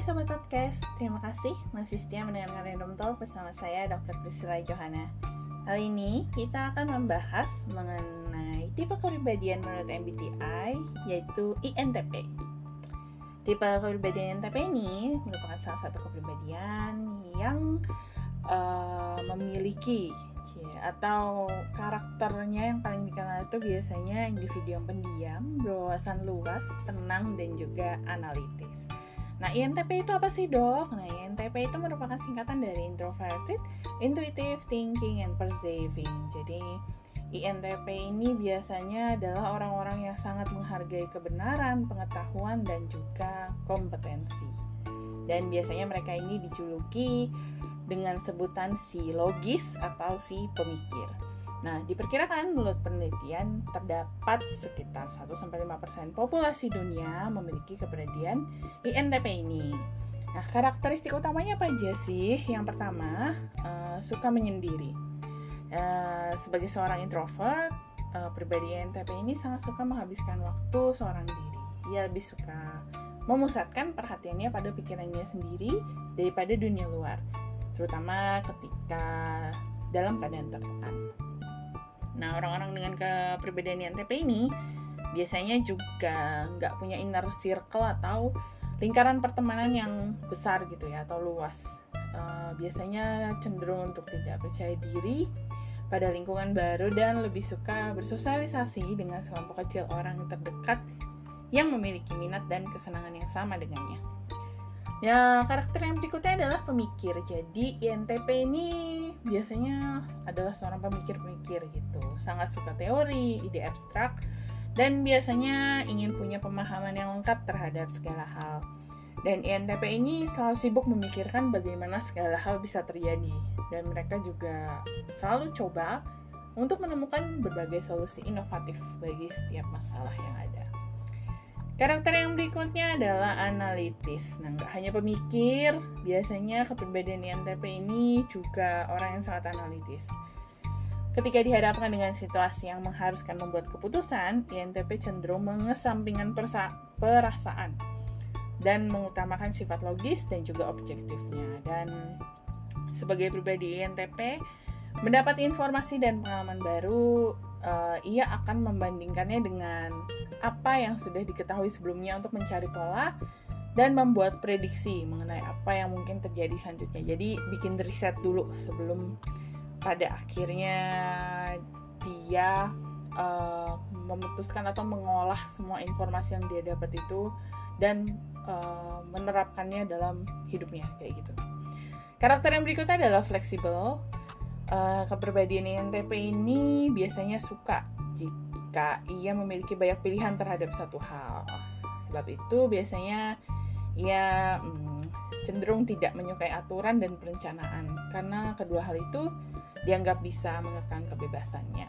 Hai Sobat Podcast, terima kasih masih setia mendengarkan Random Talk bersama saya Dr. Priscilla Johanna Kali ini kita akan membahas mengenai tipe kepribadian menurut MBTI yaitu INTP Tipe kepribadian INTP ini merupakan salah satu kepribadian yang uh, memiliki atau karakternya yang paling dikenal itu biasanya individu yang pendiam, berwawasan luas, tenang, dan juga analitis. Nah, INTP itu apa sih dok? Nah, INTP itu merupakan singkatan dari Introverted, Intuitive Thinking, and Perceiving. Jadi, INTP ini biasanya adalah orang-orang yang sangat menghargai kebenaran, pengetahuan, dan juga kompetensi. Dan biasanya mereka ini dijuluki dengan sebutan si logis atau si pemikir. Nah, diperkirakan menurut penelitian terdapat sekitar 1-5% populasi dunia memiliki kepribadian INTP ini. Nah, karakteristik utamanya apa aja sih? Yang pertama, uh, suka menyendiri. Uh, sebagai seorang introvert, uh, pribadi INTP ini sangat suka menghabiskan waktu seorang diri. Ia lebih suka memusatkan perhatiannya pada pikirannya sendiri daripada dunia luar terutama ketika dalam keadaan tertekan. Nah, orang-orang dengan kepribadian INTP ini biasanya juga nggak punya inner circle atau lingkaran pertemanan yang besar gitu ya atau luas. Uh, biasanya cenderung untuk tidak percaya diri pada lingkungan baru dan lebih suka bersosialisasi dengan sekelompok kecil orang terdekat yang memiliki minat dan kesenangan yang sama dengannya. Ya, karakter yang berikutnya adalah pemikir. Jadi, INTP ini biasanya adalah seorang pemikir-pemikir gitu. Sangat suka teori, ide abstrak, dan biasanya ingin punya pemahaman yang lengkap terhadap segala hal. Dan INTP ini selalu sibuk memikirkan bagaimana segala hal bisa terjadi. Dan mereka juga selalu coba untuk menemukan berbagai solusi inovatif bagi setiap masalah yang ada. Karakter yang berikutnya adalah analitis. Nah, nggak hanya pemikir, biasanya kepribadian INTP ini juga orang yang sangat analitis. Ketika dihadapkan dengan situasi yang mengharuskan membuat keputusan, INTP cenderung mengesampingkan perasaan dan mengutamakan sifat logis dan juga objektifnya. Dan sebagai pribadi INTP, mendapat informasi dan pengalaman baru uh, ia akan membandingkannya dengan apa yang sudah diketahui sebelumnya untuk mencari pola dan membuat prediksi mengenai apa yang mungkin terjadi selanjutnya. Jadi bikin riset dulu sebelum pada akhirnya dia uh, memutuskan atau mengolah semua informasi yang dia dapat itu dan uh, menerapkannya dalam hidupnya kayak gitu. Karakter yang berikutnya adalah fleksibel uh, kepribadian INTP ini biasanya suka jika ia memiliki banyak pilihan terhadap satu hal. Sebab itu biasanya ia hmm, cenderung tidak menyukai aturan dan perencanaan karena kedua hal itu dianggap bisa mengekang kebebasannya.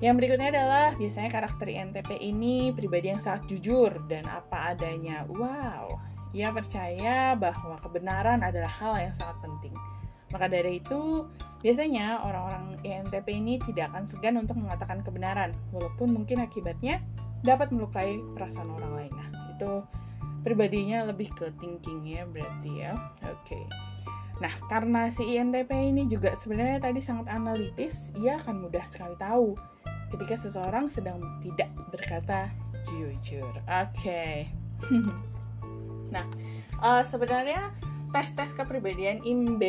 Yang berikutnya adalah biasanya karakter INTP ini pribadi yang sangat jujur dan apa adanya. Wow, ia percaya bahwa kebenaran adalah hal yang sangat penting. Maka dari itu, biasanya orang-orang ENTP ini tidak akan segan untuk mengatakan kebenaran, walaupun mungkin akibatnya dapat melukai perasaan orang lain. Nah, itu pribadinya lebih ke thinking ya berarti ya. Oke. Okay. Nah, karena si INTP ini juga sebenarnya tadi sangat analitis, ia akan mudah sekali tahu ketika seseorang sedang tidak berkata jujur. Oke. Okay. nah, uh, sebenarnya tes-tes kepribadian IMB,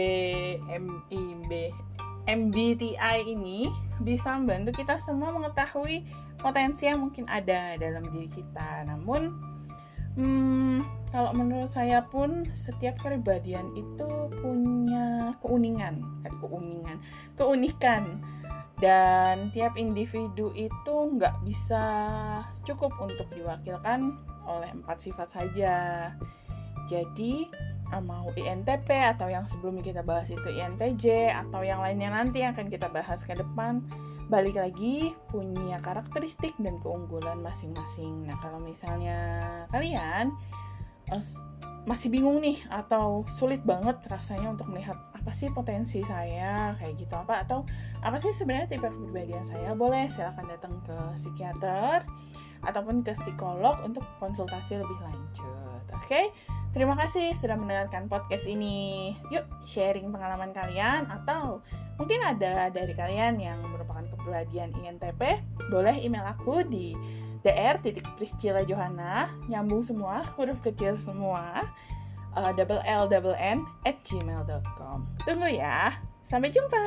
M, IMB, MBTI ini bisa membantu kita semua mengetahui potensi yang mungkin ada dalam diri kita. Namun, hmm, kalau menurut saya pun setiap kepribadian itu punya keunikan, eh, keunikan, keunikan. Dan tiap individu itu nggak bisa cukup untuk diwakilkan oleh empat sifat saja. Jadi mau INTP atau yang sebelumnya kita bahas itu INTJ atau yang lainnya nanti yang akan kita bahas ke depan balik lagi punya karakteristik dan keunggulan masing-masing. Nah, kalau misalnya kalian uh, masih bingung nih atau sulit banget rasanya untuk melihat apa sih potensi saya kayak gitu apa atau apa sih sebenarnya tipe kepribadian saya boleh silahkan datang ke psikiater ataupun ke psikolog untuk konsultasi lebih lanjut oke okay? Terima kasih sudah mendengarkan podcast ini. Yuk, sharing pengalaman kalian atau mungkin ada dari kalian yang merupakan kepribadian INTP, boleh email aku di dr titik Priscilla Johanna nyambung semua huruf kecil semua uh, double l double n at gmail.com tunggu ya. Sampai jumpa